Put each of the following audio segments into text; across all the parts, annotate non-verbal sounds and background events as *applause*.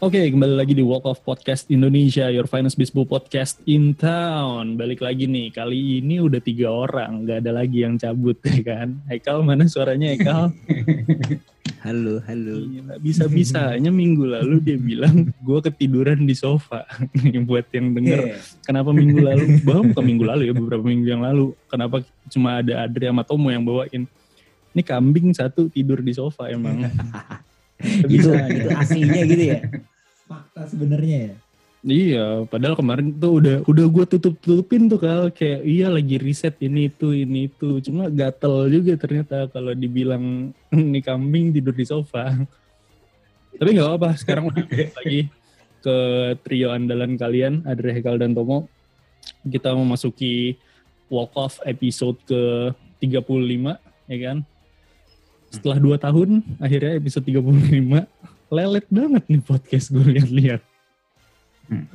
Oke, kembali lagi di Walk of Podcast Indonesia, Your Finest Baseball Podcast in Town. Balik lagi nih, kali ini udah tiga orang, nggak ada lagi yang cabut *laughs* ya kan. Haikal mana suaranya Haikal? *laughs* halo, halo. Iya, bisa-bisanya minggu lalu dia bilang gue ketiduran di sofa. *laughs* Buat yang denger, yeah. kenapa minggu lalu? Bahwa bukan minggu lalu ya, beberapa minggu yang lalu. Kenapa cuma ada Adri sama Tomo yang bawain? Ini kambing satu tidur di sofa emang. itu itu aslinya gitu ya fakta sebenarnya ya Iya, padahal kemarin tuh udah udah gue tutup tutupin tuh kalau kayak iya lagi riset ini itu ini itu, cuma gatel juga ternyata kalau dibilang *laughs* ini kambing tidur di sofa. Tapi nggak apa-apa, sekarang lagi ke trio andalan kalian, Adre, Hekal, dan Tomo. Kita memasuki walk off episode ke 35, ya kan? setelah dua tahun akhirnya episode 35 lelet banget nih podcast gue lihat-lihat. Hmm.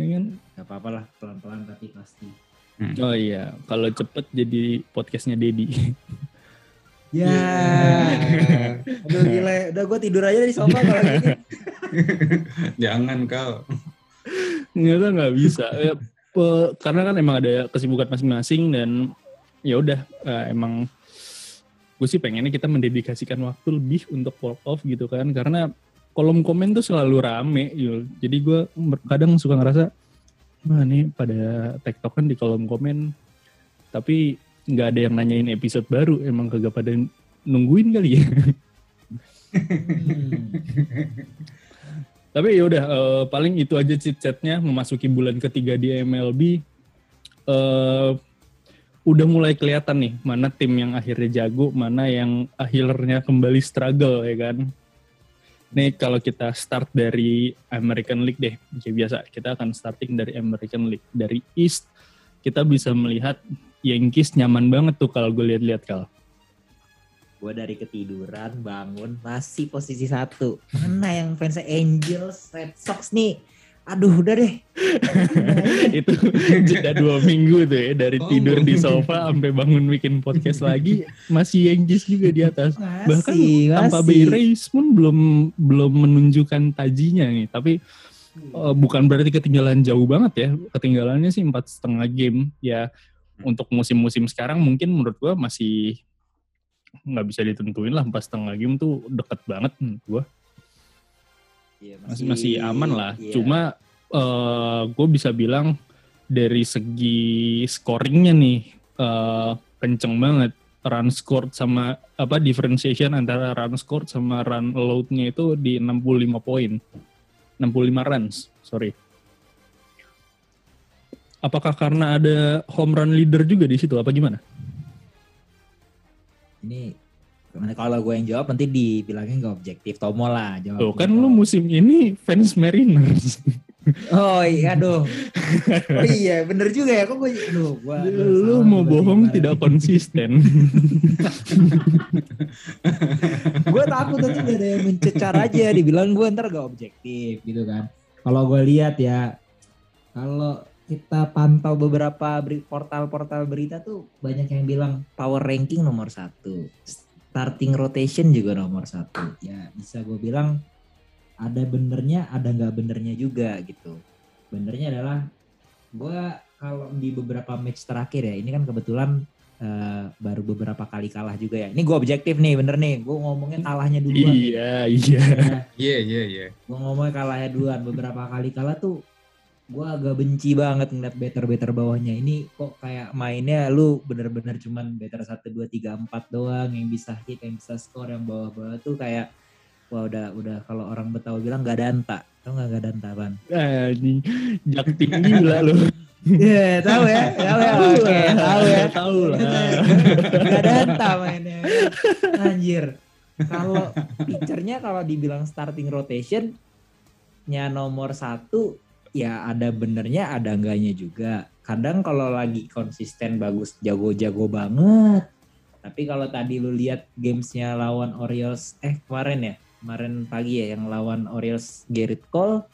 Ya kan? Gak apa-apa lah pelan-pelan tapi pasti. Hmm. Oh iya, kalau cepet jadi podcastnya Dedi. Ya, yeah. aduh gila, udah gue tidur aja di sofa kalau gini. *laughs* Jangan kau. Nggak nggak bisa. Ya, karena kan emang ada kesibukan masing-masing dan ya udah uh, emang gue sih pengennya kita mendedikasikan waktu lebih untuk walk off gitu kan. Karena kolom komen tuh selalu rame yul. Jadi gue kadang suka ngerasa mana nih pada tektokan di kolom komen. Tapi nggak ada yang nanyain episode baru emang kagak pada nungguin kali ya. Tapi ya udah uh, paling itu aja chit chatnya memasuki bulan ketiga di MLB uh, udah mulai kelihatan nih mana tim yang akhirnya jago, mana yang akhirnya kembali struggle ya kan. Nih kalau kita start dari American League deh, kayak biasa kita akan starting dari American League dari East kita bisa melihat Yankees nyaman banget tuh kalau gue lihat-lihat kalau. Gue dari ketiduran bangun masih posisi satu. Mana yang fans Angels, Red Sox nih? Aduh udah deh. *laughs* Itu jeda dua minggu tuh ya dari oh, tidur di sofa sampai bangun bikin podcast lagi masih Yankees juga di atas. Masih, bahkan masih. tanpa Bay Rays pun belum belum menunjukkan tajinya nih. Tapi uh, bukan berarti ketinggalan jauh banget ya. Ketinggalannya sih empat setengah game ya. Untuk musim-musim sekarang mungkin menurut gua masih nggak bisa ditentuin lah. Empat setengah game tuh deket banget menurut gua Iya, masih, masih aman lah. Iya. Cuma uh, eh, gue bisa bilang dari segi scoringnya nih uh, kenceng banget. Run scored sama apa differentiation antara run scored sama run allowed-nya itu di 65 poin. 65 runs, sorry. Apakah karena ada home run leader juga di situ apa gimana? Ini kalau gue yang jawab nanti dibilangin gak objektif. Tomo lah jawab. Tuh kan lu musim ini fans Mariners. Oh iya, aduh. *laughs* Oh iya, bener juga ya. Kok gue, aduh, gua, lu mau bohong tidak *laughs* konsisten. *laughs* gue takut nanti ada yang mencecar aja, dibilang gue ntar gak objektif gitu kan. Kalau gue lihat ya, kalau kita pantau beberapa portal-portal berita tuh banyak yang bilang power ranking nomor satu starting rotation juga nomor satu. Ya bisa gue bilang ada benernya ada nggak benernya juga gitu. Benernya adalah gue kalau di beberapa match terakhir ya ini kan kebetulan uh, baru beberapa kali kalah juga ya. Ini gue objektif nih bener nih. Gue ngomongnya kalahnya duluan. Iya iya. Iya. Iya iya gue ngomongnya kalahnya duluan. Beberapa kali kalah tuh gue agak benci banget ngeliat better-better bawahnya. Ini kok kayak mainnya lu bener-bener cuman better 1, 2, 3, 4 doang yang bisa hit, yang bisa score, yang bawah-bawah tuh kayak wah udah udah kalau orang Betawi bilang gak danta. Tau gak gak danta, Ban? Eh, jak tinggi lah lu. Iya, yeah, tahu ya. Tahu ya. Oke, tahu ya. Tahu lah. Gak danta mainnya. Anjir. Kalau pitchernya kalau dibilang starting rotation nya nomor satu ya ada benernya ada enggaknya juga. Kadang kalau lagi konsisten bagus jago-jago banget. Tapi kalau tadi lu lihat gamesnya lawan Orioles eh kemarin ya kemarin pagi ya yang lawan Orioles Garrett Cole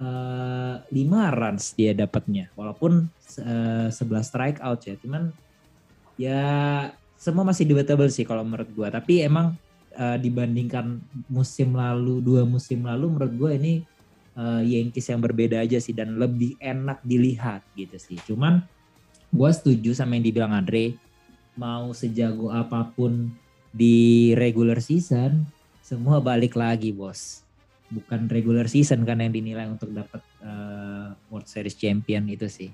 uh, 5 runs dia dapatnya walaupun uh, 11 strikeout ya cuman ya semua masih debatable sih kalau menurut gua tapi emang uh, dibandingkan musim lalu dua musim lalu menurut gue ini uh, Yankees yang berbeda aja sih dan lebih enak dilihat gitu sih. Cuman gue setuju sama yang dibilang Andre mau sejago apa pun di regular season semua balik lagi bos. Bukan regular season kan yang dinilai untuk dapat uh, World Series Champion itu sih.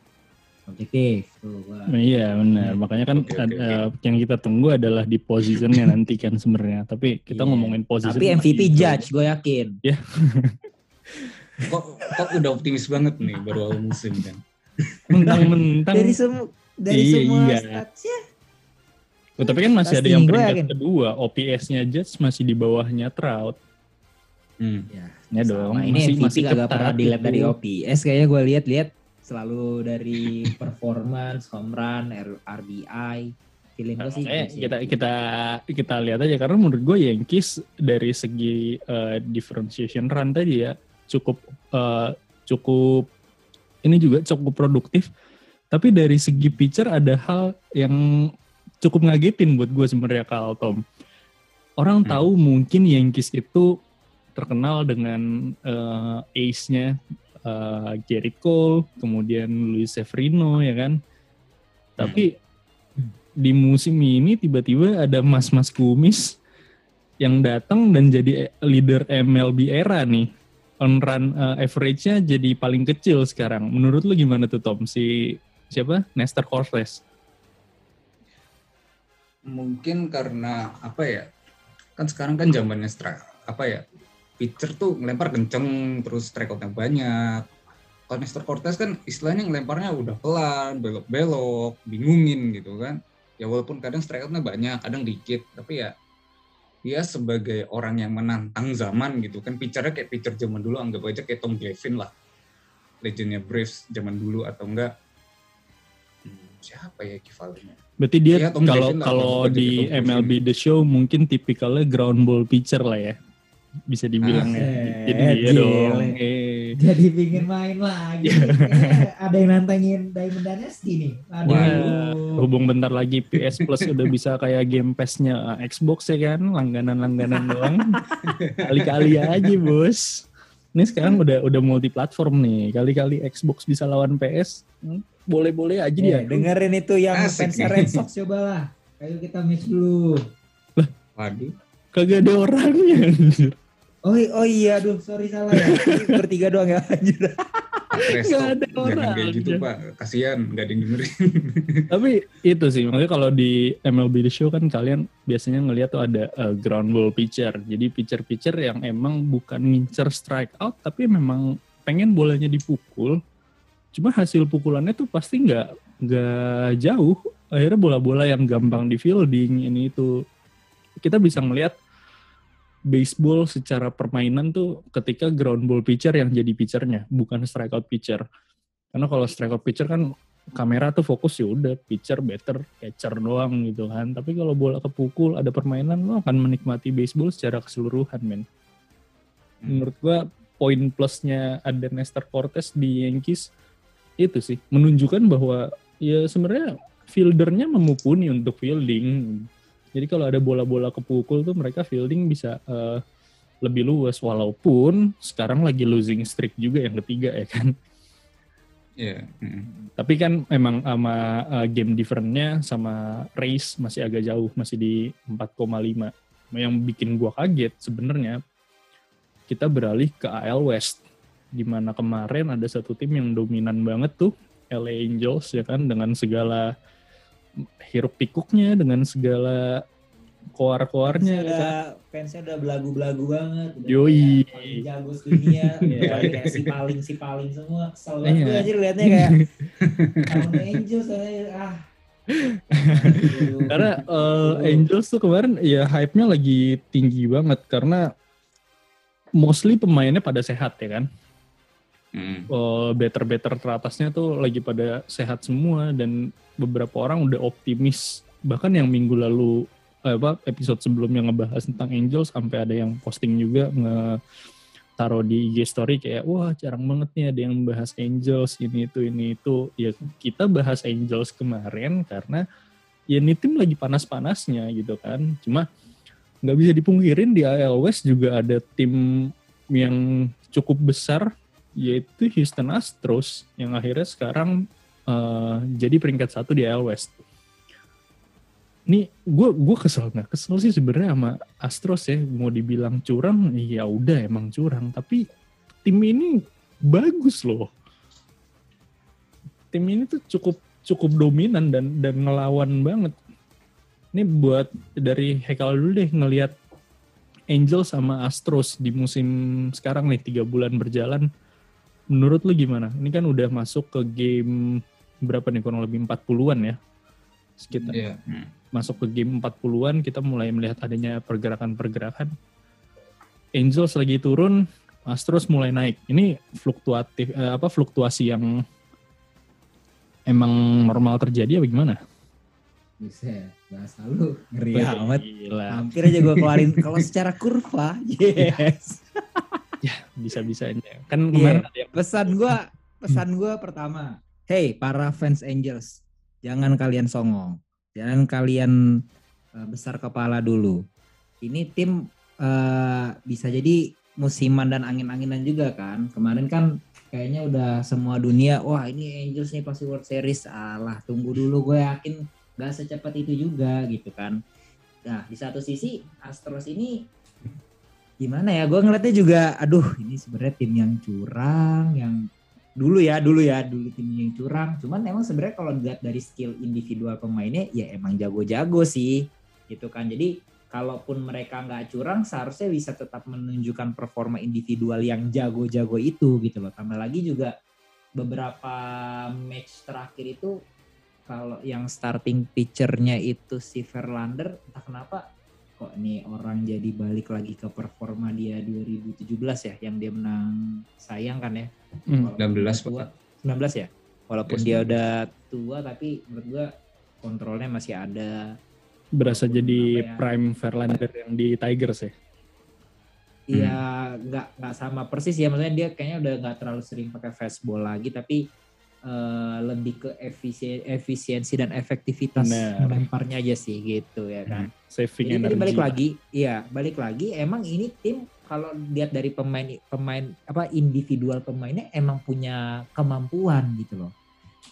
Objektif tuh Nah, iya benar. Makanya kan okay, okay, uh, yang kita tunggu adalah di positionnya *laughs* nanti kan sebenarnya. Tapi kita yeah. ngomongin position tapi MVP judge gue yakin. Ya *laughs* kok kok udah optimis banget nih baru awal musim kan? Mentang-mentang. Dari semua dari iya, semua iya. statsnya oh, tapi kan masih ada yang peringkat kedua. OPS-nya Judge masih di bawahnya Trout. Hmm. Ya, ya dong. Ini masih, MVP masih kagak pernah dilihat dari OPS kayaknya gue lihat-lihat selalu dari *laughs* performance, home run, RBI. Feeling gue sih eh, kita kita kita lihat aja. Karena menurut gue Yankees dari segi uh, differentiation run tadi ya cukup uh, cukup ini juga cukup produktif. Tapi dari segi pitcher ada hal yang cukup ngagetin buat gue sebenarnya Kal Tom. Orang hmm. tahu mungkin Yankees itu terkenal dengan uh, ace-nya uh, Gerrit Cole, kemudian Luis Severino ya kan. Tapi di musim ini tiba-tiba ada mas-mas kumis yang datang dan jadi leader MLB era nih. On run uh, average-nya jadi paling kecil sekarang. Menurut lu gimana tuh Tom? Si siapa? Nestor Cortez. Mungkin karena apa ya? Kan sekarang kan zamannya apa ya? pitcher tuh ngelempar kenceng terus strikeoutnya banyak kalau Nestor Cortez kan istilahnya ngelemparnya udah pelan belok-belok bingungin gitu kan ya walaupun kadang strikeoutnya banyak kadang dikit tapi ya dia sebagai orang yang menantang zaman gitu kan. Pitchernya kayak pitcher zaman dulu anggap aja kayak Tom Glavine lah. Legendnya Braves zaman dulu atau enggak. Hmm, siapa ya equivalennya Berarti dia ya, kalau kalau di MLB The Show mungkin tipikalnya ground ball pitcher lah ya bisa dibilang ya. Jadi dia dong. Eh. Jadi pingin main lagi. eh, ada yang nantangin Diamond Dynasty nih. Aduh. Wah, hubung bentar lagi PS Plus udah bisa kayak Game Pass-nya eh, Xbox ya kan, langganan-langganan doang. Kali-kali aja, Bos. Ini sekarang udah udah multi platform nih. Kali-kali Xbox bisa lawan PS. Hmm, boleh-boleh aja dia. Eh, dengerin itu yang fans Red Sox coba lah. Ayo kita match dulu. Lah, waduh kagak ada orangnya Oh, oh iya, aduh sorry salah ya. *laughs* Bertiga doang ya anjir. Gak ada orang. kayak gitu pak, kasihan gak ada yang dengerin. *laughs* Tapi itu sih, makanya kalau di MLB The Show kan kalian biasanya ngeliat tuh ada uh, ground ball pitcher. Jadi pitcher-pitcher yang emang bukan ngincer strike out, tapi memang pengen bolanya dipukul. Cuma hasil pukulannya tuh pasti nggak nggak jauh. Akhirnya bola-bola yang gampang di fielding ini itu kita bisa melihat baseball secara permainan tuh ketika ground ball pitcher yang jadi pitchernya, bukan strikeout pitcher. Karena kalau strikeout pitcher kan kamera tuh fokus ya udah pitcher better catcher doang gitu kan. Tapi kalau bola kepukul ada permainan lo akan menikmati baseball secara keseluruhan men. Hmm. Menurut gua poin plusnya ada Nestor Cortez di Yankees itu sih menunjukkan bahwa ya sebenarnya fieldernya memupuni untuk fielding jadi kalau ada bola-bola kepukul tuh mereka fielding bisa uh, lebih luas walaupun sekarang lagi losing streak juga yang ketiga ya kan. Iya. Yeah. Mm. Tapi kan memang sama uh, game differentnya sama race masih agak jauh, masih di 4,5. Yang bikin gua kaget sebenarnya kita beralih ke AL West di mana kemarin ada satu tim yang dominan banget tuh LA Angels ya kan dengan segala hiruk pikuknya dengan segala koar-koarnya ya kan. fansnya udah belagu-belagu banget udah Yoi. paling jago dunia *laughs* yeah. kayak si paling si paling semua kesel banget yeah. aja liatnya kayak *laughs* Crown Angels ah *laughs* karena uh, Angels tuh kemarin ya hype-nya lagi tinggi banget karena mostly pemainnya pada sehat ya kan Hmm. Uh, better-better teratasnya tuh lagi pada sehat semua dan beberapa orang udah optimis. Bahkan yang minggu lalu eh, apa episode sebelumnya ngebahas tentang Angels sampai ada yang posting juga nge taruh di IG story kayak wah jarang banget nih ada yang bahas Angels ini itu ini itu. Ya kita bahas Angels kemarin karena ya ini tim lagi panas-panasnya gitu kan. Cuma nggak bisa dipungkirin di AL West juga ada tim yang cukup besar yaitu Houston Astros yang akhirnya sekarang uh, jadi peringkat satu di AL West. Ini gue gue kesel nggak kesel sih sebenarnya sama Astros ya mau dibilang curang ya udah emang curang tapi tim ini bagus loh. Tim ini tuh cukup cukup dominan dan dan ngelawan banget. Ini buat dari Hekal dulu deh ngelihat Angel sama Astros di musim sekarang nih tiga bulan berjalan. Menurut lu gimana? Ini kan udah masuk ke game berapa nih kurang lebih 40-an ya. Sekitar. Yeah. Masuk ke game 40-an kita mulai melihat adanya pergerakan-pergerakan. Angels lagi turun, Astros mulai naik. Ini fluktuatif eh, apa fluktuasi yang emang normal terjadi apa gimana? Buset, bahasa lu ngeri amat. Hampir aja gue keluarin kalau secara kurva, *laughs* yes. Ya, bisa-bisanya. Kan yeah. kemarin ada yang... Pesan gue, pesan gue pertama. Hey, para fans Angels, jangan kalian songong. Jangan kalian uh, besar kepala dulu. Ini tim uh, bisa jadi musiman dan angin-anginan juga kan. Kemarin kan kayaknya udah semua dunia, wah ini Angels nih pasti World Series. Alah, tunggu dulu gue yakin nggak secepat itu juga gitu kan nah di satu sisi Astros ini gimana ya gue ngeliatnya juga aduh ini sebenarnya tim yang curang yang dulu ya dulu ya dulu tim yang curang. Cuman emang sebenarnya kalau dilihat dari skill individual pemainnya ya emang jago-jago sih gitu kan. Jadi kalaupun mereka nggak curang seharusnya bisa tetap menunjukkan performa individual yang jago-jago itu gitu loh. Tambah lagi juga beberapa match terakhir itu kalau yang starting pitchernya itu si Verlander entah kenapa kok nih orang jadi balik lagi ke performa dia 2017 ya yang dia menang sayang kan ya? Hmm, 19 tua, 19 ya? Walaupun yes, dia udah tua tapi menurut gua kontrolnya masih ada. Berasa jadi ya, prime Verlander yang di Tigers ya? Iya, hmm. nggak nggak sama persis ya. Maksudnya dia kayaknya udah nggak terlalu sering pakai fastball lagi, tapi uh, lebih ke efisien, efisiensi dan efektivitas nah. melemparnya aja sih gitu ya kan. Hmm. Saving Jadi, balik lagi, iya balik lagi emang ini tim kalau lihat dari pemain pemain apa individual pemainnya emang punya kemampuan gitu loh.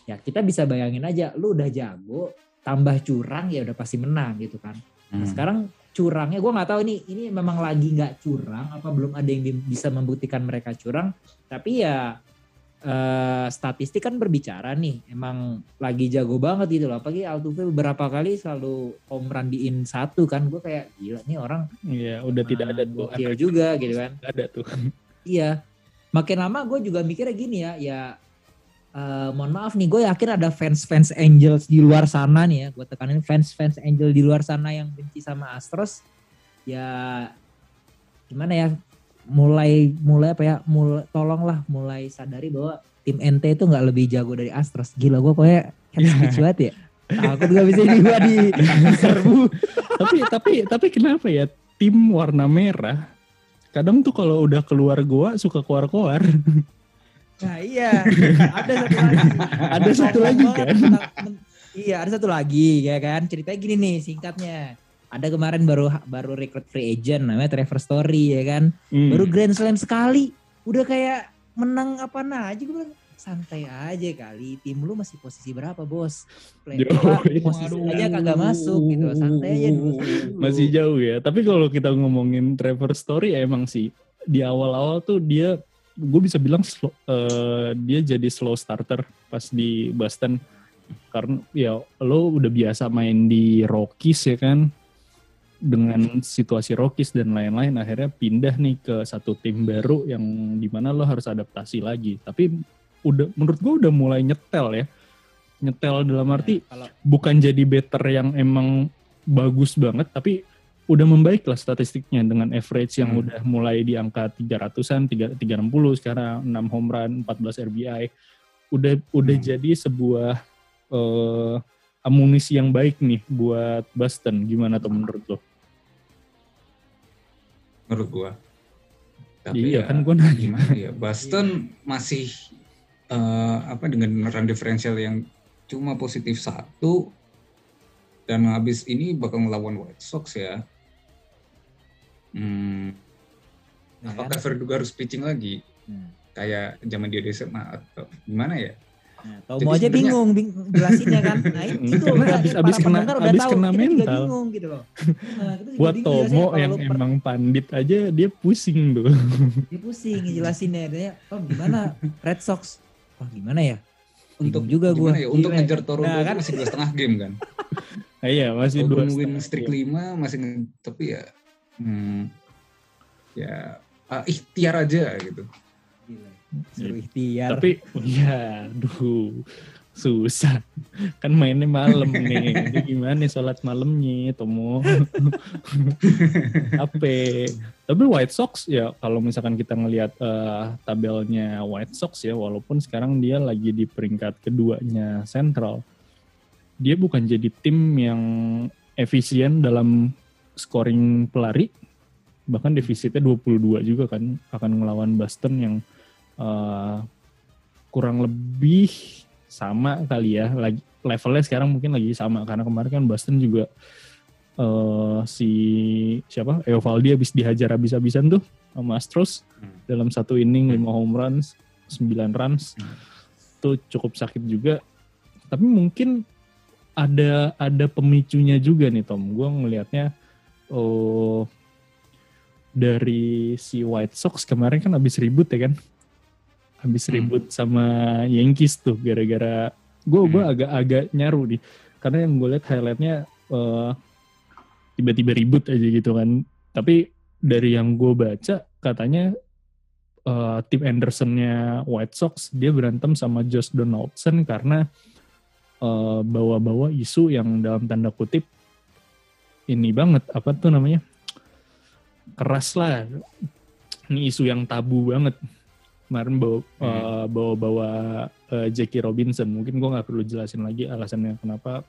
Ya kita bisa bayangin aja, lu udah jago, tambah curang ya udah pasti menang gitu kan. Nah, hmm. sekarang curangnya gue nggak tahu ini ini memang lagi nggak curang apa belum ada yang bisa membuktikan mereka curang tapi ya uh, statistik kan berbicara nih emang lagi jago banget gitu loh. Apalagi Altuve beberapa kali selalu home run di in satu kan. Gue kayak gila nih orang iya udah uh, tidak ada tuh. juga gitu kan. Ada tuh. Iya. Makin lama gue juga mikirnya gini ya ya uh, mohon maaf nih gue yakin ada fans fans Angels di luar sana nih ya. Gue tekanin fans fans Angel di luar sana yang benci sama Astros. Ya gimana ya mulai mulai apa ya mulai tolonglah mulai sadari bahwa tim NT itu nggak lebih jago dari Astros. Gila gue kayak *laughs* speech banget ya. Takut gak bisa ini gue di *laughs* serbu tapi tapi tapi kenapa ya tim warna merah kadang tuh kalau udah keluar gua suka keluar-keluar? Nah iya. Ada satu lagi. Ada satu lagi kan? iya ada satu lagi ya kan? Ceritanya gini nih singkatnya ada kemarin baru baru rekrut free agent namanya Trevor Story ya kan? Hmm. baru Grand Slam sekali. Udah kayak menang apa nah aja gue bilang santai aja kali tim lu masih posisi berapa bos? Play apa, posisi aduh. aja kagak masuk gitu. Santai aja dulu. Masih jauh ya. Tapi kalau kita ngomongin Trevor Story ya emang sih di awal-awal tuh dia gue bisa bilang slow, uh, dia jadi slow starter pas di Boston. Karena ya lo udah biasa main di Rockies ya kan dengan situasi Rockies dan lain-lain akhirnya pindah nih ke satu tim baru yang di mana lo harus adaptasi lagi tapi udah menurut gue udah mulai nyetel ya nyetel dalam arti ya, kalau... bukan jadi better yang emang bagus banget tapi udah membaik lah statistiknya dengan average yang hmm. udah mulai di angka 300-an 360 sekarang 6 home run 14 RBI udah udah hmm. jadi sebuah uh, amunisi yang baik nih buat Boston gimana tuh menurut lo? Menurut gua. Tapi iya ya, kan gua nanya. Gimana ya? Boston masih uh, apa dengan run differential yang cuma positif satu dan habis ini bakal ngelawan White Sox ya. Hmm, Nah, apakah kan? Verdugo harus pitching lagi? Hmm. Kayak zaman dia di SMA atau gimana ya? Nah, Tomo Jadi aja bingung, bing, jelasinnya kan. Nah itu para habis- habis kena- pendengar udah habis tahu, kena mental. bingung gitu loh. Nah, Buat bingung jelasinnya Tomo yang per- emang pandit aja dia pusing tuh. dia pusing ngejelasinnya dia oh gimana Red Sox wah gimana ya Untuk Bingung juga gua. gimana ya? Untuk Gila. ngejar Toronto Nah, kan? masih dua setengah game kan? Ah, *laughs* iya masih dua win streak lima masih tapi ya hmm, ya ah, ikhtiar aja gitu. Gila. suruh ikhtiar Tapi ya, duh susah. Kan mainnya malam nih. Itu gimana nih sholat malamnya, Tomo? *laughs* Ape. Tapi White Sox ya kalau misalkan kita ngelihat eh, tabelnya White Sox ya, walaupun sekarang dia lagi di peringkat keduanya Central, dia bukan jadi tim yang efisien dalam scoring pelari. Bahkan defisitnya 22 juga kan akan ngelawan Boston yang eh, kurang lebih sama kali ya. Lagi levelnya sekarang mungkin lagi sama. Karena kemarin kan Boston juga eh si siapa? Eovaldi habis dihajar habis-habisan tuh sama Astros. Hmm. dalam satu inning 5 home runs 9 runs. Hmm. itu cukup sakit juga. Tapi mungkin ada ada pemicunya juga nih Tom. Gue ngelihatnya oh dari si White Sox kemarin kan habis ribut ya kan habis Hmm. ribut sama Yankees tuh gara-gara gue gue Hmm. agak-agak nyaru nih. Karena yang gue lihat highlightnya eh, tiba-tiba ribut aja gitu kan. Tapi dari yang gue baca katanya eh, tim Andersonnya White Sox dia berantem sama Josh Donaldson karena eh, bawa-bawa isu yang dalam tanda kutip ini banget apa tuh namanya? Keras lah. Ini isu yang tabu banget kemarin bawa eh, bawa-bawa eh, Jackie Robinson mungkin gue nggak perlu jelasin lagi alasannya kenapa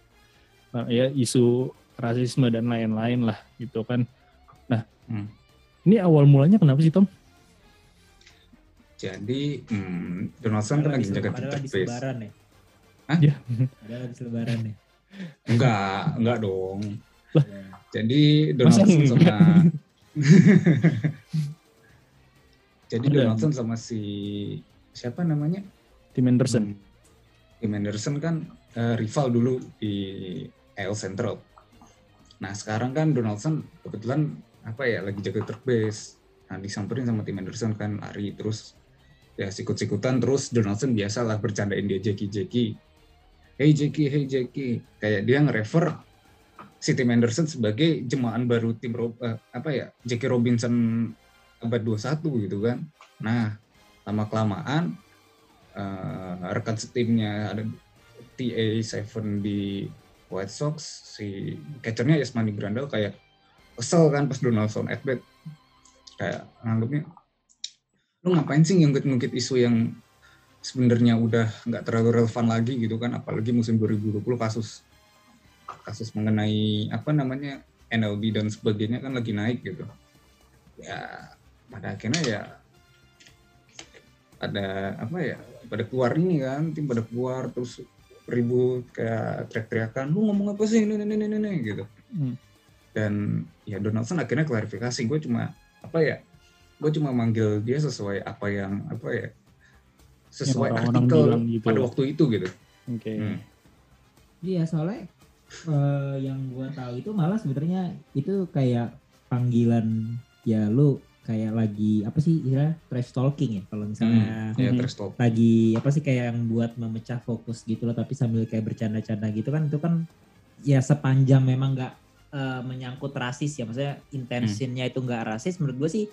eh, ya isu rasisme dan lain-lain lah gitu kan nah Hmm. ini awal mulanya kenapa sih Tom Jadi hmm, Donaldson kan lagi jaga habis base. lebaran ya Hah? Ya. padahal habis lebaran ya Enggak, enggak dong. Ya. Jadi Donaldson sama *laughs* Jadi Ada. Donaldson sama si siapa namanya? tim Anderson Hmm, Tim Anderson kan eh, rival dulu di AL Central. Nah sekarang kan Donaldson kebetulan apa ya lagi jaga third base. Nah disamperin sama Tim Anderson kan lari terus ya sikut-sikutan terus Donaldson biasalah bercandain dia Jackie Jackie. Hey Jackie, hey Jackie. Kayak dia nge-refer si Tim Anderson sebagai jemaah baru tim eh, apa ya Jackie Robinson abad 21 gitu kan. Nah lama kelamaan eh, rekan setimnya ada TA7 di White Sox si catchernya Yasmani Grandal kayak kesel kan pas Donaldson at bat. Kayak nganggapnya lu ngapain sih ngungkit-ngungkit isu yang sebenarnya udah nggak terlalu relevan lagi? Gitu kan apalagi musim 2020 kasus kasus mengenai apa namanya NLB dan sebagainya kan lagi naik gitu. Ya pada akhirnya ya ada apa ya pada keluar ini kan tim pada keluar terus ribut kayak teriak-teriakan lu ngomong apa sih ini ini ini ini gitu Hmm. dan ya Donaldson akhirnya klarifikasi gue cuma apa ya gue cuma manggil dia sesuai apa yang apa ya sesuai orang-orang artikel bilang gitu. pada waktu itu gitu oke Hmm. Iya soalnya eh, yang gua tahu itu malah sebenarnya itu kayak panggilan ya lu kayak lagi apa sih istilah trash talking ya kalau misalnya ya Mhm. terus stop lagi apa sih kayak yang buat memecah fokus gitu loh tapi sambil kayak bercanda-canda gitu kan itu kan ya sepanjang memang nggak eh, menyangkut rasis ya maksudnya intentionnya itu nggak rasis menurut gue sih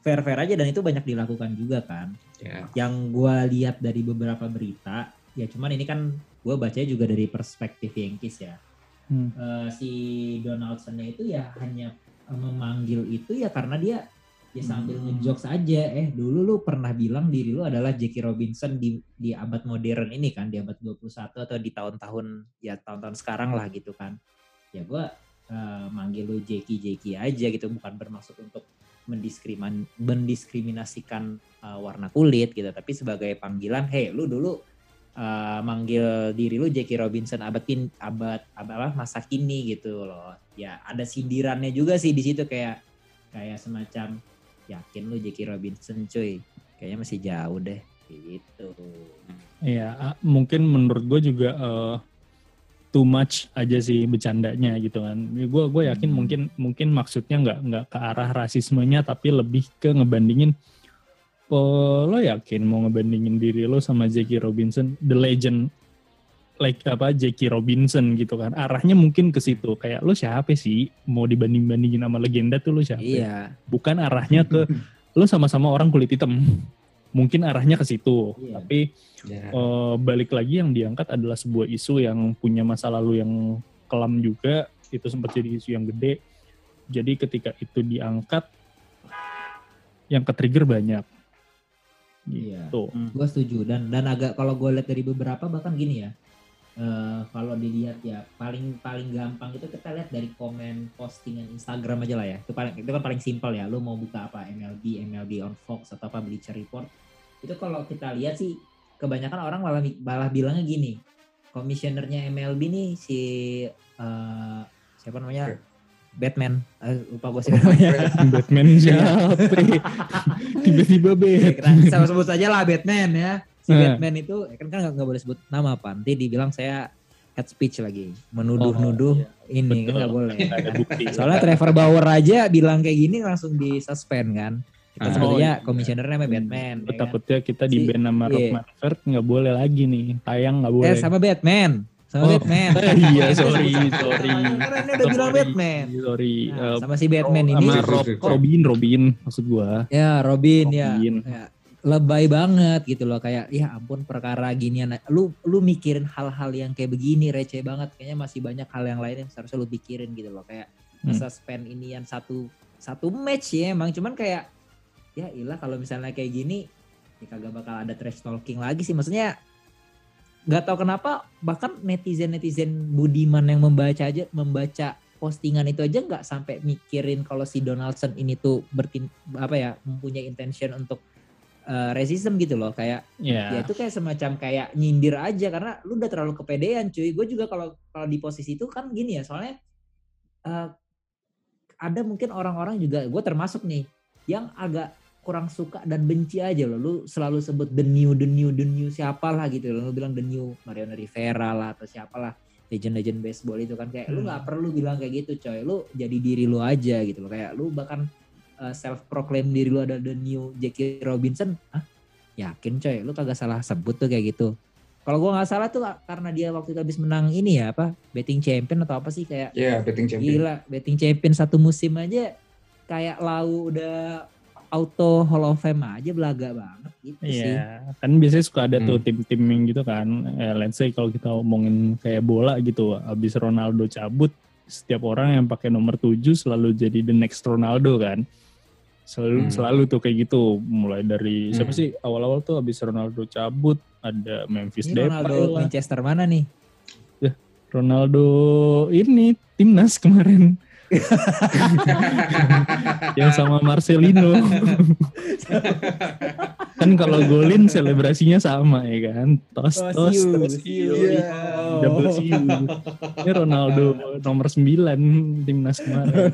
fair-fair aja dan itu banyak dilakukan juga kan ya yang gue lihat dari beberapa berita ya cuman ini kan gue bacanya juga dari perspektif Yankees ya Hmm. Eh, si Donaldsonnya itu ya hanya eh, memanggil itu ya karena dia ya sambil Hmm. ngejokes aja eh dulu lu pernah bilang diri lu adalah Jackie Robinson di di abad modern ini kan di abad 21 atau di tahun-tahun ya tahun-tahun sekarang lah gitu kan ya gue eh, manggil lu Jackie Jackie aja gitu bukan bermaksud untuk mendiskrimin mendiskriminasikan eh, warna kulit gitu tapi sebagai panggilan hey lu dulu eh, manggil diri lu Jackie Robinson abad kin abad abad apa masa kini gitu loh ya ada sindirannya juga sih di situ kayak kayak semacam yakin lu Jackie Robinson cuy kayaknya masih jauh deh gitu Iya, mungkin menurut gue juga uh, too much aja sih bercandanya gitu kan. Gue gue yakin hmm. mungkin mungkin maksudnya nggak nggak ke arah rasismenya tapi lebih ke ngebandingin. Oh, lo yakin mau ngebandingin diri lo sama Jackie Robinson, the legend like apa Jackie Robinson gitu kan. Arahnya mungkin ke situ. Kayak lo siapa sih mau dibanding-bandingin sama legenda tuh lo siapa? Iya. Bukan arahnya ke *laughs* lo sama-sama orang kulit hitam mungkin arahnya ke situ. Yeah. Tapi yeah. Uh, balik lagi yang diangkat adalah sebuah isu yang punya masa lalu yang kelam juga. Itu sempat jadi isu yang gede. Jadi ketika itu diangkat, yang ke trigger banyak. Iya. Gitu. Hmm. Gue setuju dan dan agak kalau gue lihat dari beberapa bahkan gini ya. Uh, kalau dilihat ya paling paling gampang itu kita lihat dari komen postingan Instagram aja lah ya. Itu paling itu kan paling simpel ya. Lu mau buka apa? MLB MLB on Fox atau apa Bleacher Report. Itu kalau kita lihat sih kebanyakan orang malah malah bilangnya gini. Komisionernya MLB nih si uh, siapa namanya? Batman. Uh, lupa gue siapa namanya. *laughs* Batman siapa? *laughs* Tiba-tiba Batman. saya sebut saja lah Batman ya si nah. Batman itu ya kan kan nggak boleh sebut nama apa nanti dibilang saya head speech lagi menuduh-nuduh oh, iya. ini Betul. kan nggak boleh ada bukti soalnya Trevor Bauer aja bilang kayak gini langsung di suspend kan kita ah, sebenarnya oh, iya. komisioner namanya hmm. Batman. Ya takutnya kan? kita di si, band nama iya. Rock nggak boleh lagi nih, tayang nggak boleh. Eh sama Batman, sama oh. Batman. *laughs* iya sorry sorry. Karena ini udah bilang Batman. Sorry. Nah, uh, sama si Batman ini. Sama Rob, Robin Robin maksud gua. Ya Robin, ya. Robin. ya. ya lebay banget gitu loh. Kayak ya ampun perkara ginian lu lu mikirin hal-hal yang kayak begini receh banget. Kayaknya masih banyak hal yang lain yang seharusnya lu pikirin gitu loh. Kayak hmm. suspend ini yang satu satu match ya emang. Cuman kayak ya ilah kalau misalnya kayak gini ya kagak bakal ada trash talking lagi sih. Maksudnya nggak tahu kenapa bahkan netizen netizen budiman yang membaca aja membaca postingan itu aja nggak sampai mikirin kalau si Donaldson ini tuh bertin apa ya mempunyai intention untuk uh, racism gitu loh kayak yeah. ya itu kayak semacam kayak nyindir aja karena lu udah terlalu kepedean cuy gue juga kalau kalau di posisi itu kan gini ya soalnya uh, ada mungkin orang-orang juga gue termasuk nih yang agak kurang suka dan benci aja loh. Lu selalu sebut the new, the new, the new siapa lah gitu loh. Lu bilang the new Mariano Rivera lah atau siapalah legend-legend baseball itu kan kayak hmm. lu nggak perlu bilang kayak gitu coy. Lu jadi diri lu aja gitu loh. Kayak lu bahkan uh, self proclaim diri lu ada the new Jackie Robinson. Hah? Yakin coy, lu kagak salah sebut tuh kayak gitu. Kalau gua nggak salah tuh karena dia waktu itu habis menang ini ya apa betting champion atau apa sih kayak Iya, yeah, betting champion. Gila, betting champion satu musim aja kayak lau udah auto Hall of Fame aja belaga banget gitu iya, sih. kan biasanya suka ada tuh hmm. tim-tim yang gitu kan. Eh, let's say kalau kita ngomongin kayak bola gitu, abis Ronaldo cabut, setiap orang yang pakai nomor 7 selalu jadi the next Ronaldo kan. Selalu hmm. selalu tuh kayak gitu, mulai dari hmm. siapa sih awal-awal tuh abis Ronaldo cabut ada Memphis Depay Ronaldo lah. Manchester mana nih? Ya, Ronaldo ini timnas kemarin. *laughs* yang sama Marcelino. *laughs* kan kalau golin selebrasinya sama ya kan. Tos tos tos yeah. double siu. Ini Ronaldo *laughs* nomor 9 timnas kemarin.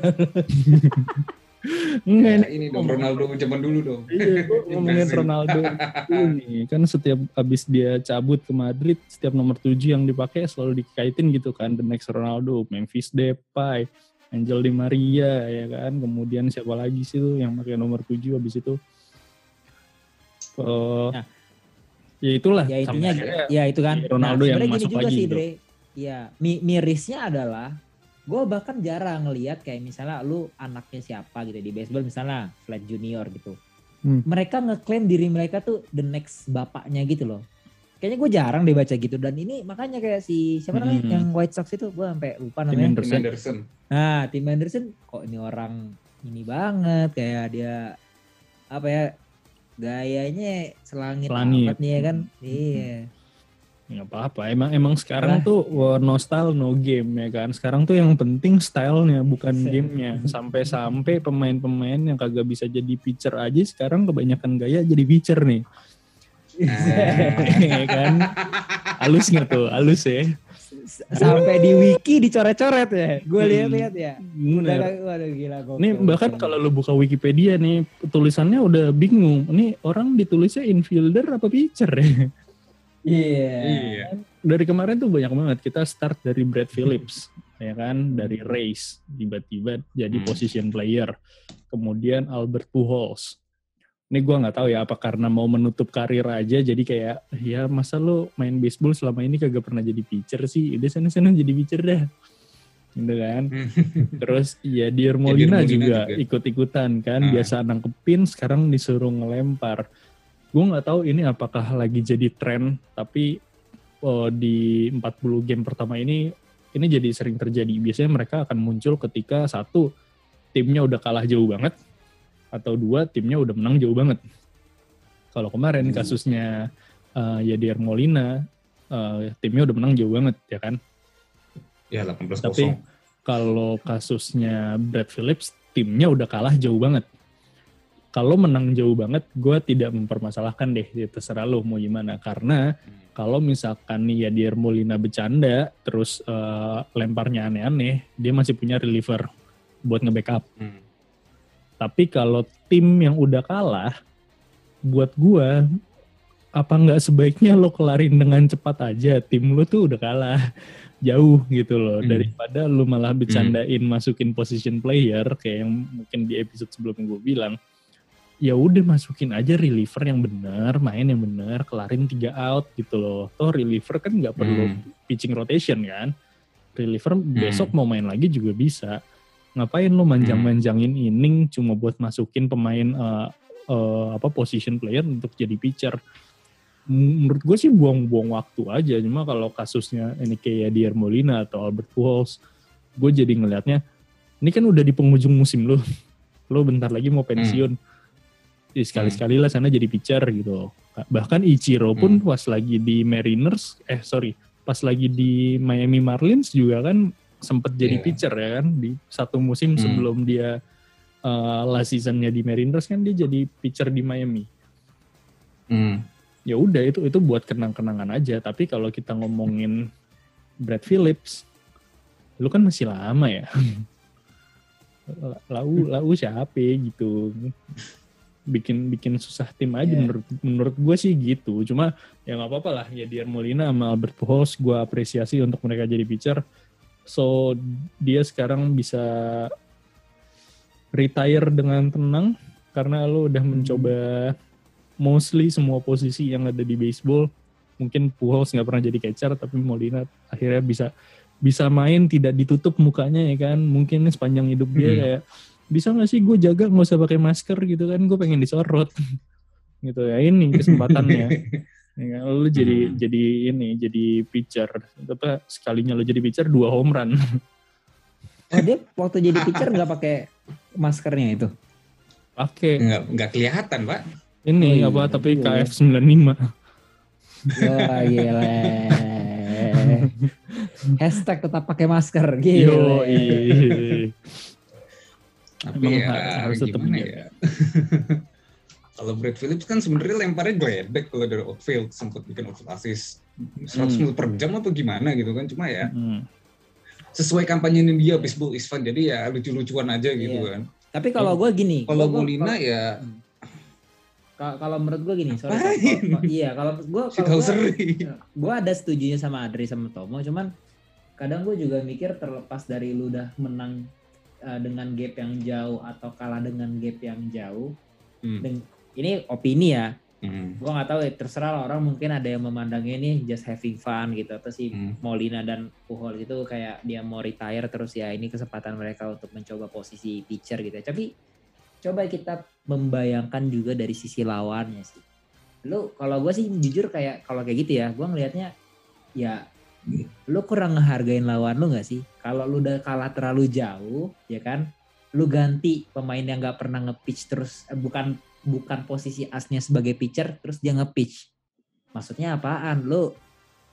Enggak ya, ini dong Ronaldo zaman dulu dong. Iya, *laughs* ngomongin Ronaldo. Ini kan setiap abis dia cabut ke Madrid, setiap nomor 7 yang dipakai selalu dikaitin gitu kan, the next Ronaldo, Memphis Depay, Angel Di Maria ya kan. Kemudian siapa lagi sih tuh yang pakai nomor 7 habis itu? Uh, nah, ya itulah. Ya itunya ya itu kan. Ronaldo nah, yang masuk lagi sih. Dre. ya mi mirisnya adalah gue bahkan jarang ngelihat kayak misalnya lu anaknya siapa gitu di baseball misalnya Flat Junior gitu hmm. mereka ngeklaim diri mereka tuh the next bapaknya gitu loh kayaknya gue jarang deh baca gitu dan ini makanya kayak si siapa namanya hmm. yang White Sox itu gue sampai lupa namanya Tim Anderson. Anderson. Nah Tim Anderson kok ini orang ini banget kayak dia apa ya gayanya selangit, selangit. nih ya kan hmm. iya nggak apa-apa emang emang sekarang nah. tuh nostal no game ya kan sekarang tuh yang penting stylenya bukan gamenya sampai-sampai pemain-pemain yang kagak bisa jadi pitcher aja sekarang kebanyakan gaya jadi pitcher nih Eh, *laughs* kan halus nggak tuh halus ya sampai di wiki dicoret-coret ya. Gue hmm. lihat-lihat ya. Bener. Waduh gila gokil. Nih bahkan kalau lu buka Wikipedia nih tulisannya udah bingung. Nih orang ditulisnya infielder apa pitcher ya? *laughs* Iya. Yeah. Dari kemarin tuh banyak banget. Kita start dari Brad Phillips, *laughs* ya kan, dari race tiba-tiba jadi hmm. position player. Kemudian Albert Pujols, ini gue nggak tahu ya apa karena mau menutup karir aja jadi kayak ya masa lo main baseball selama ini kagak pernah jadi pitcher sih udah sana sana jadi pitcher dah gitu kan *laughs* terus ya Dier Molina, ya, juga, juga ikut-ikutan kan ah. biasa nangkepin sekarang disuruh ngelempar gue nggak tahu ini apakah lagi jadi tren tapi oh, di 40 game pertama ini ini jadi sering terjadi biasanya mereka akan muncul ketika satu timnya udah kalah jauh banget atau dua timnya udah menang jauh banget. Kalau kemarin hmm. kasusnya uh, Yadier Molina, uh, timnya udah menang jauh banget ya kan? Ya 18 Tapi kalau kasusnya Brad Phillips, timnya udah kalah jauh banget. Kalau menang jauh banget, gue tidak mempermasalahkan deh, ya terserah lo mau gimana. Karena hmm. kalau misalkan nih Yadier Molina bercanda, terus uh, lemparnya aneh-aneh, dia masih punya reliever buat nge-backup. Hmm tapi kalau tim yang udah kalah, buat gua apa nggak sebaiknya lo kelarin dengan cepat aja tim lo tuh udah kalah *laughs* jauh gitu loh hmm. daripada lo malah bercandain hmm. masukin position player kayak yang mungkin di episode sebelumnya gue bilang ya udah masukin aja reliever yang benar main yang benar kelarin tiga out gitu loh. Toh reliever kan nggak perlu hmm. pitching rotation kan. Reliever hmm. besok mau main lagi juga bisa. Ngapain lo manjang-manjangin inning cuma buat masukin pemain uh, uh, apa position player untuk jadi pitcher? Menurut gue sih buang-buang waktu aja. Cuma kalau kasusnya ini kayak Dier Molina atau Albert Pujols gue jadi ngelihatnya ini kan udah di penghujung musim lo. *laughs* Lo bentar lagi mau pensiun. Hmm. Sekali-sekali lah sana jadi pitcher gitu bahkan Ichiro pun hmm. pas lagi di Mariners eh sorry pas lagi di Miami Marlins juga kan sempat jadi yeah. pitcher ya kan di satu musim hmm. sebelum dia uh, last seasonnya di Mariners kan dia jadi pitcher di Miami. Hmm. Ya udah itu itu buat kenang-kenangan aja. Tapi kalau kita ngomongin Brad Phillips, lu kan masih lama ya. *laughs* lau lau siapa gitu bikin bikin susah tim aja yeah. menurut menurut gue sih gitu cuma ya nggak apa-apa lah ya Dier Molina sama Albert Pujols gue apresiasi untuk mereka jadi pitcher So dia sekarang bisa retire dengan tenang karena lo udah mencoba mostly semua posisi yang ada di baseball. Mungkin Pujols nggak pernah jadi catcher tapi Molina akhirnya bisa bisa main tidak ditutup mukanya ya kan. Mungkin sepanjang hidup dia hmm. kayak bisa nggak sih gue jaga nggak usah pakai masker gitu kan gue pengen disorot *laughs* gitu ya ini kesempatannya *laughs* Ya, lu jadi hmm. jadi ini jadi pitcher. Tapi sekalinya lu jadi pitcher dua home run. *laughs* Oh dia waktu jadi pitcher nggak pakai maskernya itu? Pakai. Nggak nggak kelihatan pak. Ini oh, iya, apa tapi iya. KF 95 Wah gila. Hashtag tetap pakai masker. Gila. Yo, Tapi ya, harus tetap ya. *laughs* Kalau Brad Phillips kan sebenarnya lemparnya gledek kalau dari outfield sempat bikin outfield assist 100 hmm. per jam apa gimana gitu kan cuma ya hmm. sesuai kampanye dia baseball is fun jadi ya lucu-lucuan aja gitu yeah. kan. Tapi kalau gue gini, kalau Molina ya kalau menurut gue gini, sorry, kalo, iya kalau gue *laughs* kalau gue ada setujunya sama Adri sama Tomo, cuman kadang gue juga mikir terlepas dari lu udah menang uh, dengan gap yang jauh atau kalah dengan gap yang jauh, hmm ini opini ya Hmm. Gue nggak tahu ya, terserah lah orang mungkin ada yang memandangnya ini just having fun gitu atau si hmm. Molina dan Puhol itu kayak dia mau retire terus ya ini kesempatan mereka untuk mencoba posisi pitcher gitu ya. Tapi coba kita membayangkan juga dari sisi lawannya sih. Lu kalau gue sih jujur kayak kalau kayak gitu ya, gue ngelihatnya ya lu kurang ngehargain lawan lu gak sih? Kalau lu udah kalah terlalu jauh, ya kan? Lu ganti pemain yang gak pernah nge-pitch terus, eh, bukan bukan posisi asnya sebagai pitcher terus dia nge-pitch. Maksudnya apaan? Lu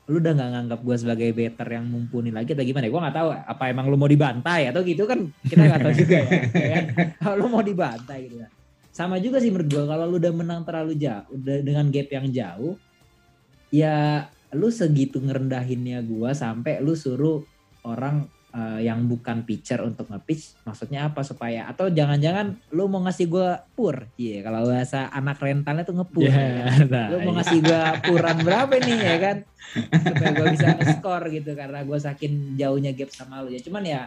lu udah nggak nganggap gue sebagai better yang mumpuni lagi atau gimana? Gue nggak tahu apa emang lu mau dibantai atau gitu kan kita nggak tahu juga ya. ya kan? Lu mau dibantai gitu kan. Sama juga sih menurut gue kalau lu udah menang terlalu jauh, udah dengan gap yang jauh, ya lu segitu ngerendahinnya gua sampai lu suruh orang uh, yang bukan pitcher untuk nge-pitch maksudnya apa supaya atau jangan-jangan lu mau ngasih gua pur. Iya yeah, kalau bahasa anak rentalnya tuh ngepur yeah, ya. nah, lu mau ngasih gua *laughs* puran berapa nih ya kan? Supaya gua bisa skor gitu karena gua saking jauhnya gap sama lu. Ya cuman ya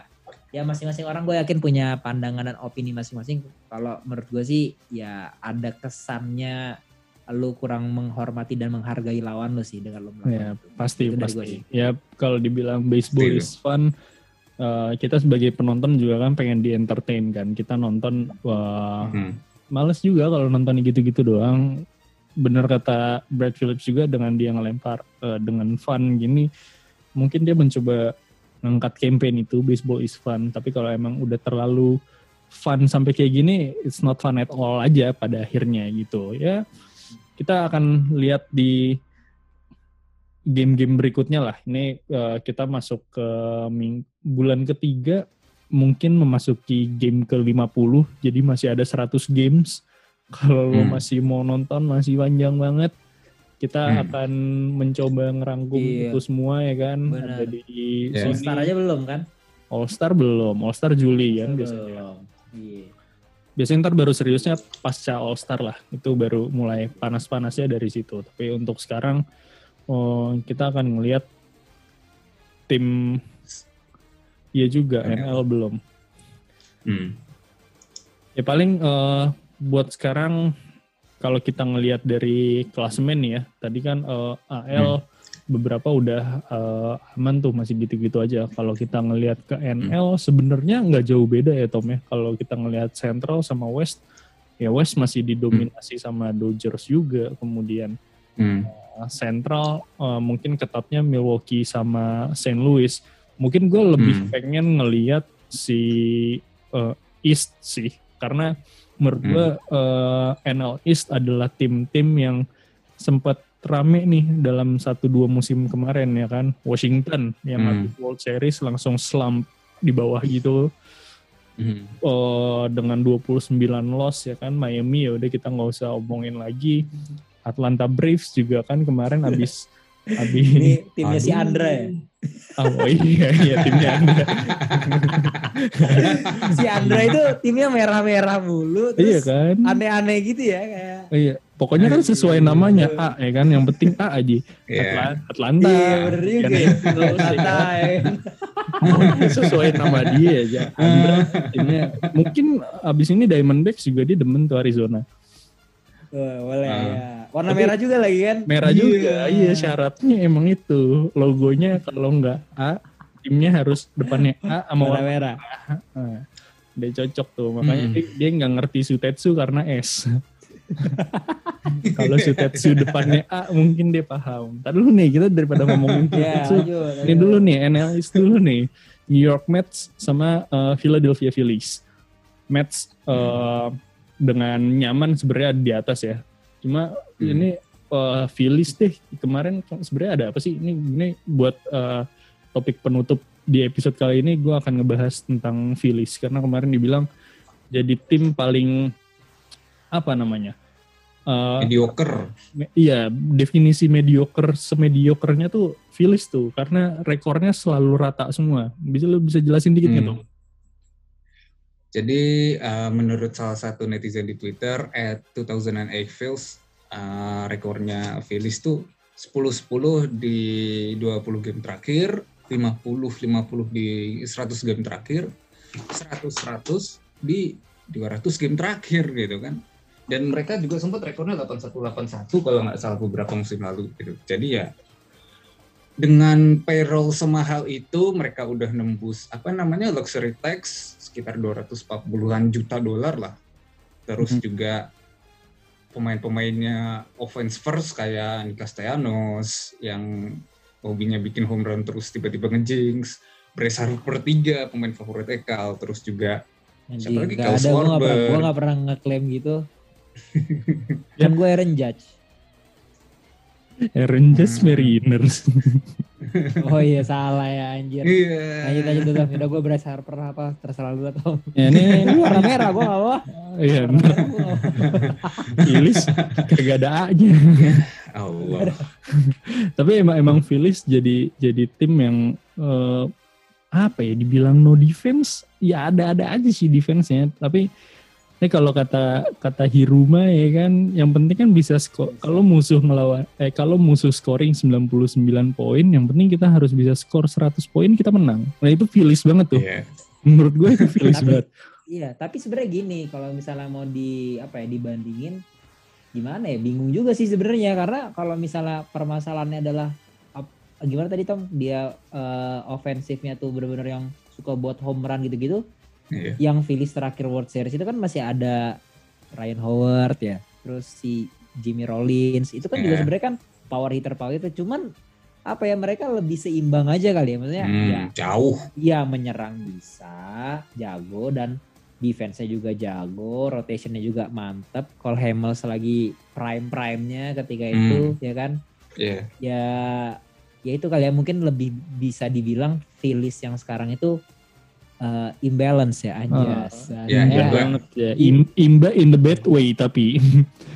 ya masing-masing orang gue yakin punya pandangan dan opini masing-masing. Kalau menurut gue sih ya ada kesannya lu kurang menghormati dan menghargai lawan lu sih dengan lu melakukan ya, itu. Pasti itu pasti. Ya kalau dibilang baseball is fun, uh, kita sebagai penonton juga kan pengen di entertain kan. Kita nonton wah hmm. males juga kalau nonton gitu-gitu doang. Bener kata Brad Phillips juga dengan dia ngelempar uh, dengan fun gini, mungkin dia mencoba ngangkat campaign itu baseball is fun. Tapi kalau emang udah terlalu fun sampai kayak gini, it's not fun at all aja pada akhirnya gitu ya kita akan lihat di game-game berikutnya lah. Ini uh, kita masuk ke bulan ketiga, mungkin memasuki game ke-50, jadi masih ada 100 games. *laughs* Kalau hmm. masih mau nonton, masih panjang banget. Kita hmm. akan mencoba ngerangkum iya. itu semua ya kan. Benar. Ada di yeah. All Star aja belum kan? All Star belum, All Star Juli kan biasanya. Iya biasanya ntar baru seriusnya pasca All Star lah. Itu baru mulai panas-panasnya dari situ. Tapi untuk sekarang oh, kita akan ngelihat tim ya juga NL belum. Hmm. ya paling uh, buat sekarang kalau kita ngelihat dari klasemen ya. Tadi kan uh, eh, AL hmm beberapa udah uh, aman tuh masih gitu-gitu aja. Kalau kita ngelihat ke NL hmm. sebenarnya nggak jauh beda ya Tom ya. Kalau kita ngelihat Central sama West, ya West masih didominasi hmm. sama Dodgers juga. Kemudian hmm. uh, Central uh, mungkin ketatnya Milwaukee sama St. Louis. Mungkin gue lebih hmm. pengen ngelihat si uh, East sih, karena menurut gue hmm. uh, NL East adalah tim-tim yang sempat rame nih dalam satu dua musim kemarin ya kan? Washington yang hmm. habis World Series langsung slump di bawah gitu. Hmm. uh, dengan 29 loss ya kan? Miami ya udah kita nggak usah omongin lagi. Atlanta Braves juga kan kemarin habis *laughs* habis ini timnya si Andra ya Oh iya, iya timnya Andra. *laughs* si Andra itu timnya merah-merah mulu. Terus iya kan. Aneh-aneh gitu ya kayak. Iya. Pokoknya kan sesuai namanya A ya kan. Yang penting A aja. Yeah. Atlanta. Iya bener juga. Kan? Ya. Atlanta *laughs* ya. sesuai nama dia aja. Andra timnya. Mungkin abis ini Diamondbacks juga dia demen tuh Arizona. Oh, boleh uh. ya Warna merah juga lagi kan? Merah iya. juga. Iya, syaratnya emang itu. Logonya kalau nggak A, timnya harus depannya A sama warna, merah. Nah, dia cocok tuh. Makanya hmm. dia, nggak ngerti Sutetsu karena S. *laughs* kalau Sutetsu depannya A mungkin dia paham. Tadi dulu nih kita daripada ngomongin iya, *laughs* Sutetsu. ya, ini dulu nih NLS dulu nih. New York Mets sama uh, Philadelphia Phillies. Mets uh, dengan nyaman sebenarnya di atas ya. Cuma hmm. ini uh, Phillies deh. Kemarin sebenarnya ada apa sih? Ini ini buat uh, topik penutup di episode kali ini gue akan ngebahas tentang Phillies karena kemarin dibilang jadi tim paling apa namanya uh, mediocre. me, iya definisi mediocre semediokernya tuh Phillies tuh. Karena rekornya selalu rata semua. Bisa lu bisa jelasin dikit nggak hmm. tuh jadi uh, menurut salah satu netizen di Twitter at 2008 Phils uh, rekornya Phillies tuh 10-10 di 20 game terakhir, 50-50 di 100 game terakhir, 100-100 di 200 game terakhir gitu kan. Dan mereka juga sempat rekornya 81-81 kalau nggak salah beberapa musim lalu gitu. Jadi ya dengan payroll semahal itu mereka udah nembus apa namanya luxury tax sekitar 240-an juta dolar lah. Terus hmm. juga pemain-pemainnya offense first kayak Nick Castellanos yang hobinya bikin home run terus tiba-tiba ngejinx, Bryce Harper tiga pemain favorit Ekal, terus juga Anjir, siapa lagi Kyle ada, gue gak, gue gak pernah ngeklaim gitu. *laughs* kan gue Aaron Judge. Aaron Judge hmm. Mariners. *laughs* *laughs* oh iya salah ya anjir. Iya. Lanjut aja dulu. Udah gue beres Harper apa terserah lu atau. Ya ini, *laughs* ini warna merah gue gak mau. Iya. Ilis *laughs* kagak ada A-nya. Allah. Tapi emang emang Phillies jadi jadi tim yang uh, apa ya dibilang no defense ya ada-ada aja sih defense-nya tapi ini kalau kata kata Hiruma ya kan yang penting kan bisa skor kalau musuh melawan eh kalau musuh scoring 99 poin yang penting kita harus bisa skor 100 poin kita menang. Nah itu Phillies banget tuh. Yeah. Menurut gue itu *laughs* Phillies banget. Iya, tapi sebenarnya gini, kalau misalnya mau di apa ya dibandingin gimana ya bingung juga sih sebenarnya karena kalau misalnya permasalahannya adalah gimana tadi Tom dia uh, ofensifnya tuh benar-benar yang suka buat home run gitu-gitu. Yeah. Yang Phillies terakhir World Series itu kan masih ada Ryan Howard ya, terus si Jimmy Rollins itu kan yeah. juga iya. sebenarnya kan power hitter power itu cuman apa ya mereka lebih seimbang aja kali ya maksudnya hmm, ya jauh. Iya menyerang bisa, jago dan defense-nya juga jago, rotationnya juga mantep. Cole Hamels lagi prime-prime-nya ketika hmm. itu, ya kan? Yeah. Ya ya itu kali ya mungkin lebih bisa dibilang Phillies yang sekarang itu uh, imbalance ya anjas. Uh, ya, ya, banget ya. imba in the bad way tapi.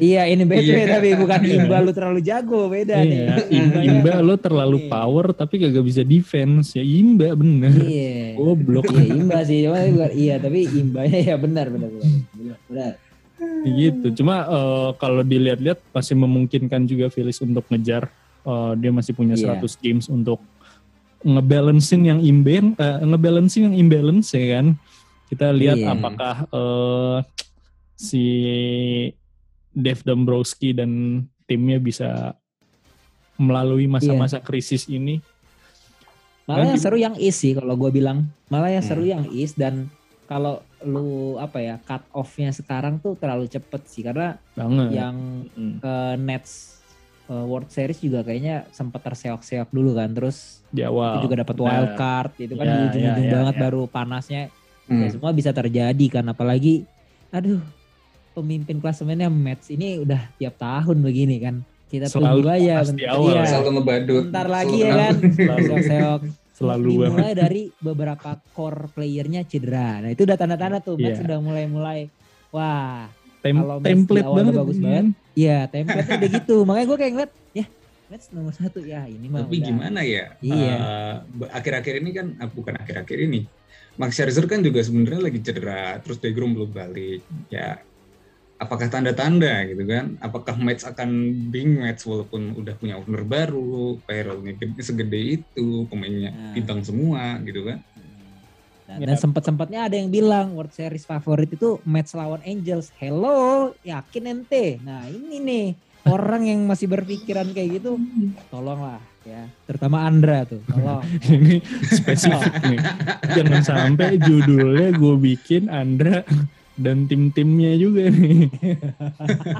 iya in the bad way iya. tapi bukan imba lu terlalu jago beda iya, nih. Imba, imba lu terlalu iya. power tapi kagak bisa defense ya imba bener. Iya. Goblok. iya imba sih cuma iya tapi imbanya ya benar benar benar. benar. Gitu. Cuma uh, kalau dilihat-lihat masih memungkinkan juga Phillies untuk ngejar uh, dia masih punya yeah. 100 games untuk ngebalancing yang imben uh, ngebalancing yang imbalance ya kan kita lihat yeah. apakah uh, si Dave Dombrowski dan timnya bisa melalui masa-masa yeah. krisis ini malah yang seru yang is sih kalau gue bilang malah yang seru hmm. yang is dan kalau lu apa ya cut off-nya sekarang tuh terlalu cepet sih karena Banget. yang hmm. ke Nets uh, World Series juga kayaknya sempat terseok-seok dulu kan terus di awal. itu juga dapat wild nah. card itu kan ya, di ujung-ujung ya, ya, banget ya. baru panasnya. Hmm. ya semua bisa terjadi kan apalagi aduh pemimpin klasemennya Mets ini udah tiap tahun begini kan. Kita selalu tunggu aja bentar, awal. Iya, selalu ngebadut. bentar lagi ya kan. Seok-seok selalu. Mulai dari beberapa core playernya cedera. Nah itu udah tanda-tanda tuh Mets yeah. udah mulai-mulai wah Tem kalau template banget bagus banget. Iya template udah *laughs* gitu. Makanya gue kayak ngeliat ya Mets nomor satu. Ya ini mah tapi udah. gimana ya? Iya. Uh, akhir-akhir ini kan uh, bukan akhir-akhir ini. Max Scherzer kan juga sebenarnya lagi cedera terus Degrom belum balik. Ya apakah tanda-tanda gitu kan? Apakah Mets akan bing Mets walaupun udah punya owner baru payrollnya segede itu pemainnya nah. bintang semua gitu kan dan, ya. dan sempat-sempatnya ada yang bilang World Series favorit itu match lawan Angels. Hello, yakin ente? Nah ini nih orang yang masih berpikiran kayak gitu, tolonglah ya. Terutama Andra tuh, tolong. *laughs* ini spesifik nih. Jangan sampai judulnya gue bikin Andra dan tim-timnya juga nih.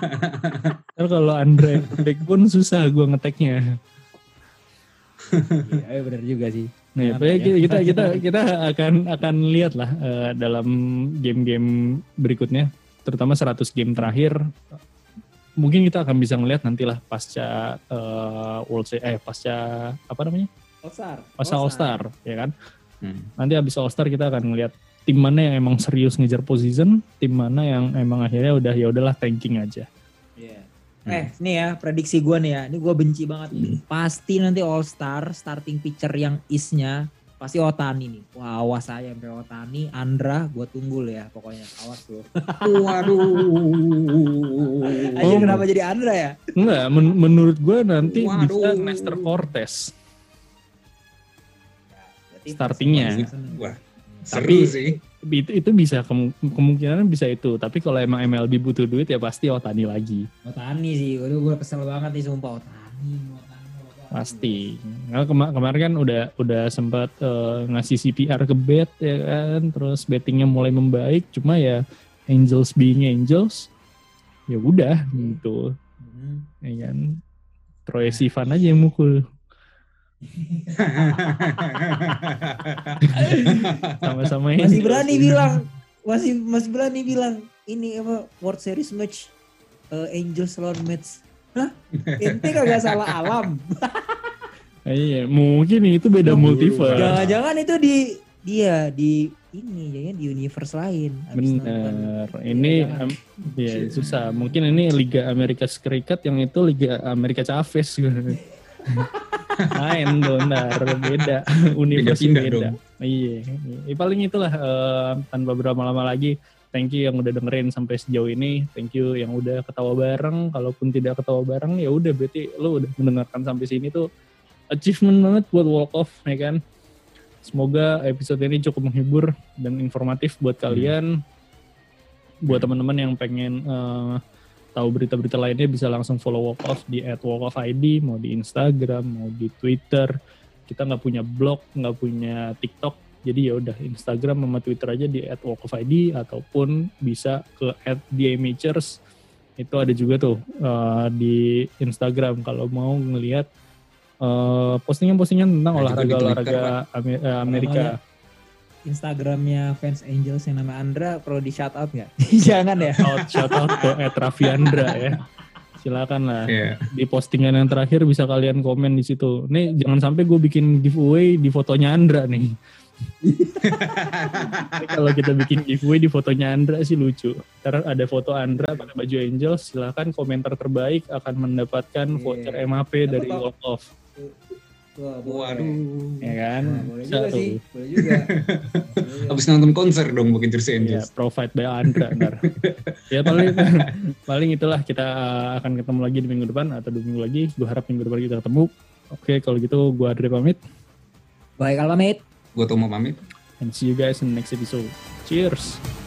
*laughs* Ntar kalau Andra back pun susah gue ngeteknya. Iya benar juga sih. Nah, ya? kita kita kita akan akan lihat lah uh, dalam game-game berikutnya, terutama 100 game terakhir. Mungkin kita akan bisa melihat nantilah pasca uh, World Series, eh pasca apa namanya? All Star. Pasca All Star, ya kan? Hmm. Nanti habis All Star kita akan melihat tim mana yang emang serius ngejar position, tim mana yang emang akhirnya udah ya udahlah tanking aja. Hmm. Eh, nih ya prediksi gue nih ya. Ini gue benci banget. Hmm. Pasti nanti All Star starting pitcher yang isnya pasti Otani nih. Wah, awas aja sampai Otani, Andra, gue tunggu ya pokoknya. Awas lo. Waduh. *laughs* Aja oh, kenapa jadi Andra ya? Enggak, men menurut gue nanti Waduh. bisa Nestor Cortez. Ya, Startingnya. Wah, seru sih itu, itu bisa kemungkinan bisa itu. Tapi kalau emang MLB butuh duit ya pasti Otani lagi. Otani sih. Waduh gue kesel banget nih sumpah. Otani, pasti. Nah, kema kemarin kan udah udah sempat uh, ngasih CPR ke bet ya kan? Terus bettingnya mulai membaik. Cuma ya Angels being Angels ya udah gitu. Hmm. ya kan? Troy Sivan aja yang mukul Sama-sama Masih berani bilang, masih masih berani bilang ini apa World Series match uh, Angels lawan Mets. Hah? Ente kagak salah alam. *laughs* iya, mungkin itu beda oh, multiverse. Jangan-jangan itu di dia di ini ya di universe lain. Bener. Ini ya, um, ya susah. Mungkin ini Liga Amerika Serikat yang itu Liga Amerika Chavez *laughs* Main dong, ntar beda. *laughs* Universe beda. beda. Iya. Ya, paling itulah uh, tanpa berapa lama lagi. Thank you yang udah dengerin sampai sejauh ini. Thank you yang udah ketawa bareng. Kalaupun tidak ketawa bareng ya udah berarti lo udah mendengarkan sampai sini tuh achievement banget buat walk off ya kan Semoga episode ini cukup menghibur dan informatif buat hmm. kalian. Buat teman-teman yang pengen uh, tahu berita-berita lainnya bisa langsung follow Walk Off di @walkoffid mau di Instagram, mau di Twitter. Kita nggak punya blog, nggak punya TikTok, jadi ya udah Instagram sama Twitter aja di @walkoffid ataupun bisa ke @theamateurs. Itu ada juga tuh uh, di Instagram kalau mau ngelihat eh, postingan-postingan tentang olahraga-olahraga Amer uh, Amerika. Instagramnya fans Angels yang nama Andra perlu di shout out nggak? *laughs* Jangan ya. Shout, shout out ke Etraviandra ya. Silakan lah. Yeah. Di postingan yang terakhir bisa kalian komen di situ. Nih jangan sampai gue bikin giveaway di fotonya Andra nih. kalau kita bikin giveaway di fotonya Andra sih lucu. Ntar ada foto Andra pakai baju Angels, silakan komentar terbaik akan mendapatkan yeah. voucher MAP dari Walk Off. Wah, Waduh. Ya kan? Nah, boleh juga sih. Boleh juga. *laughs* Habis nonton konser dong bikin jersey Angels. Ya, provide by Andra *laughs* ntar. ya paling *laughs* paling itulah kita akan ketemu lagi di minggu depan atau dua minggu lagi. Gue harap minggu depan kita ketemu. Oke, kalau gitu gue Adri pamit. Baik, pamit. Gue Tomo pamit. And see you guys in the next episode. Cheers.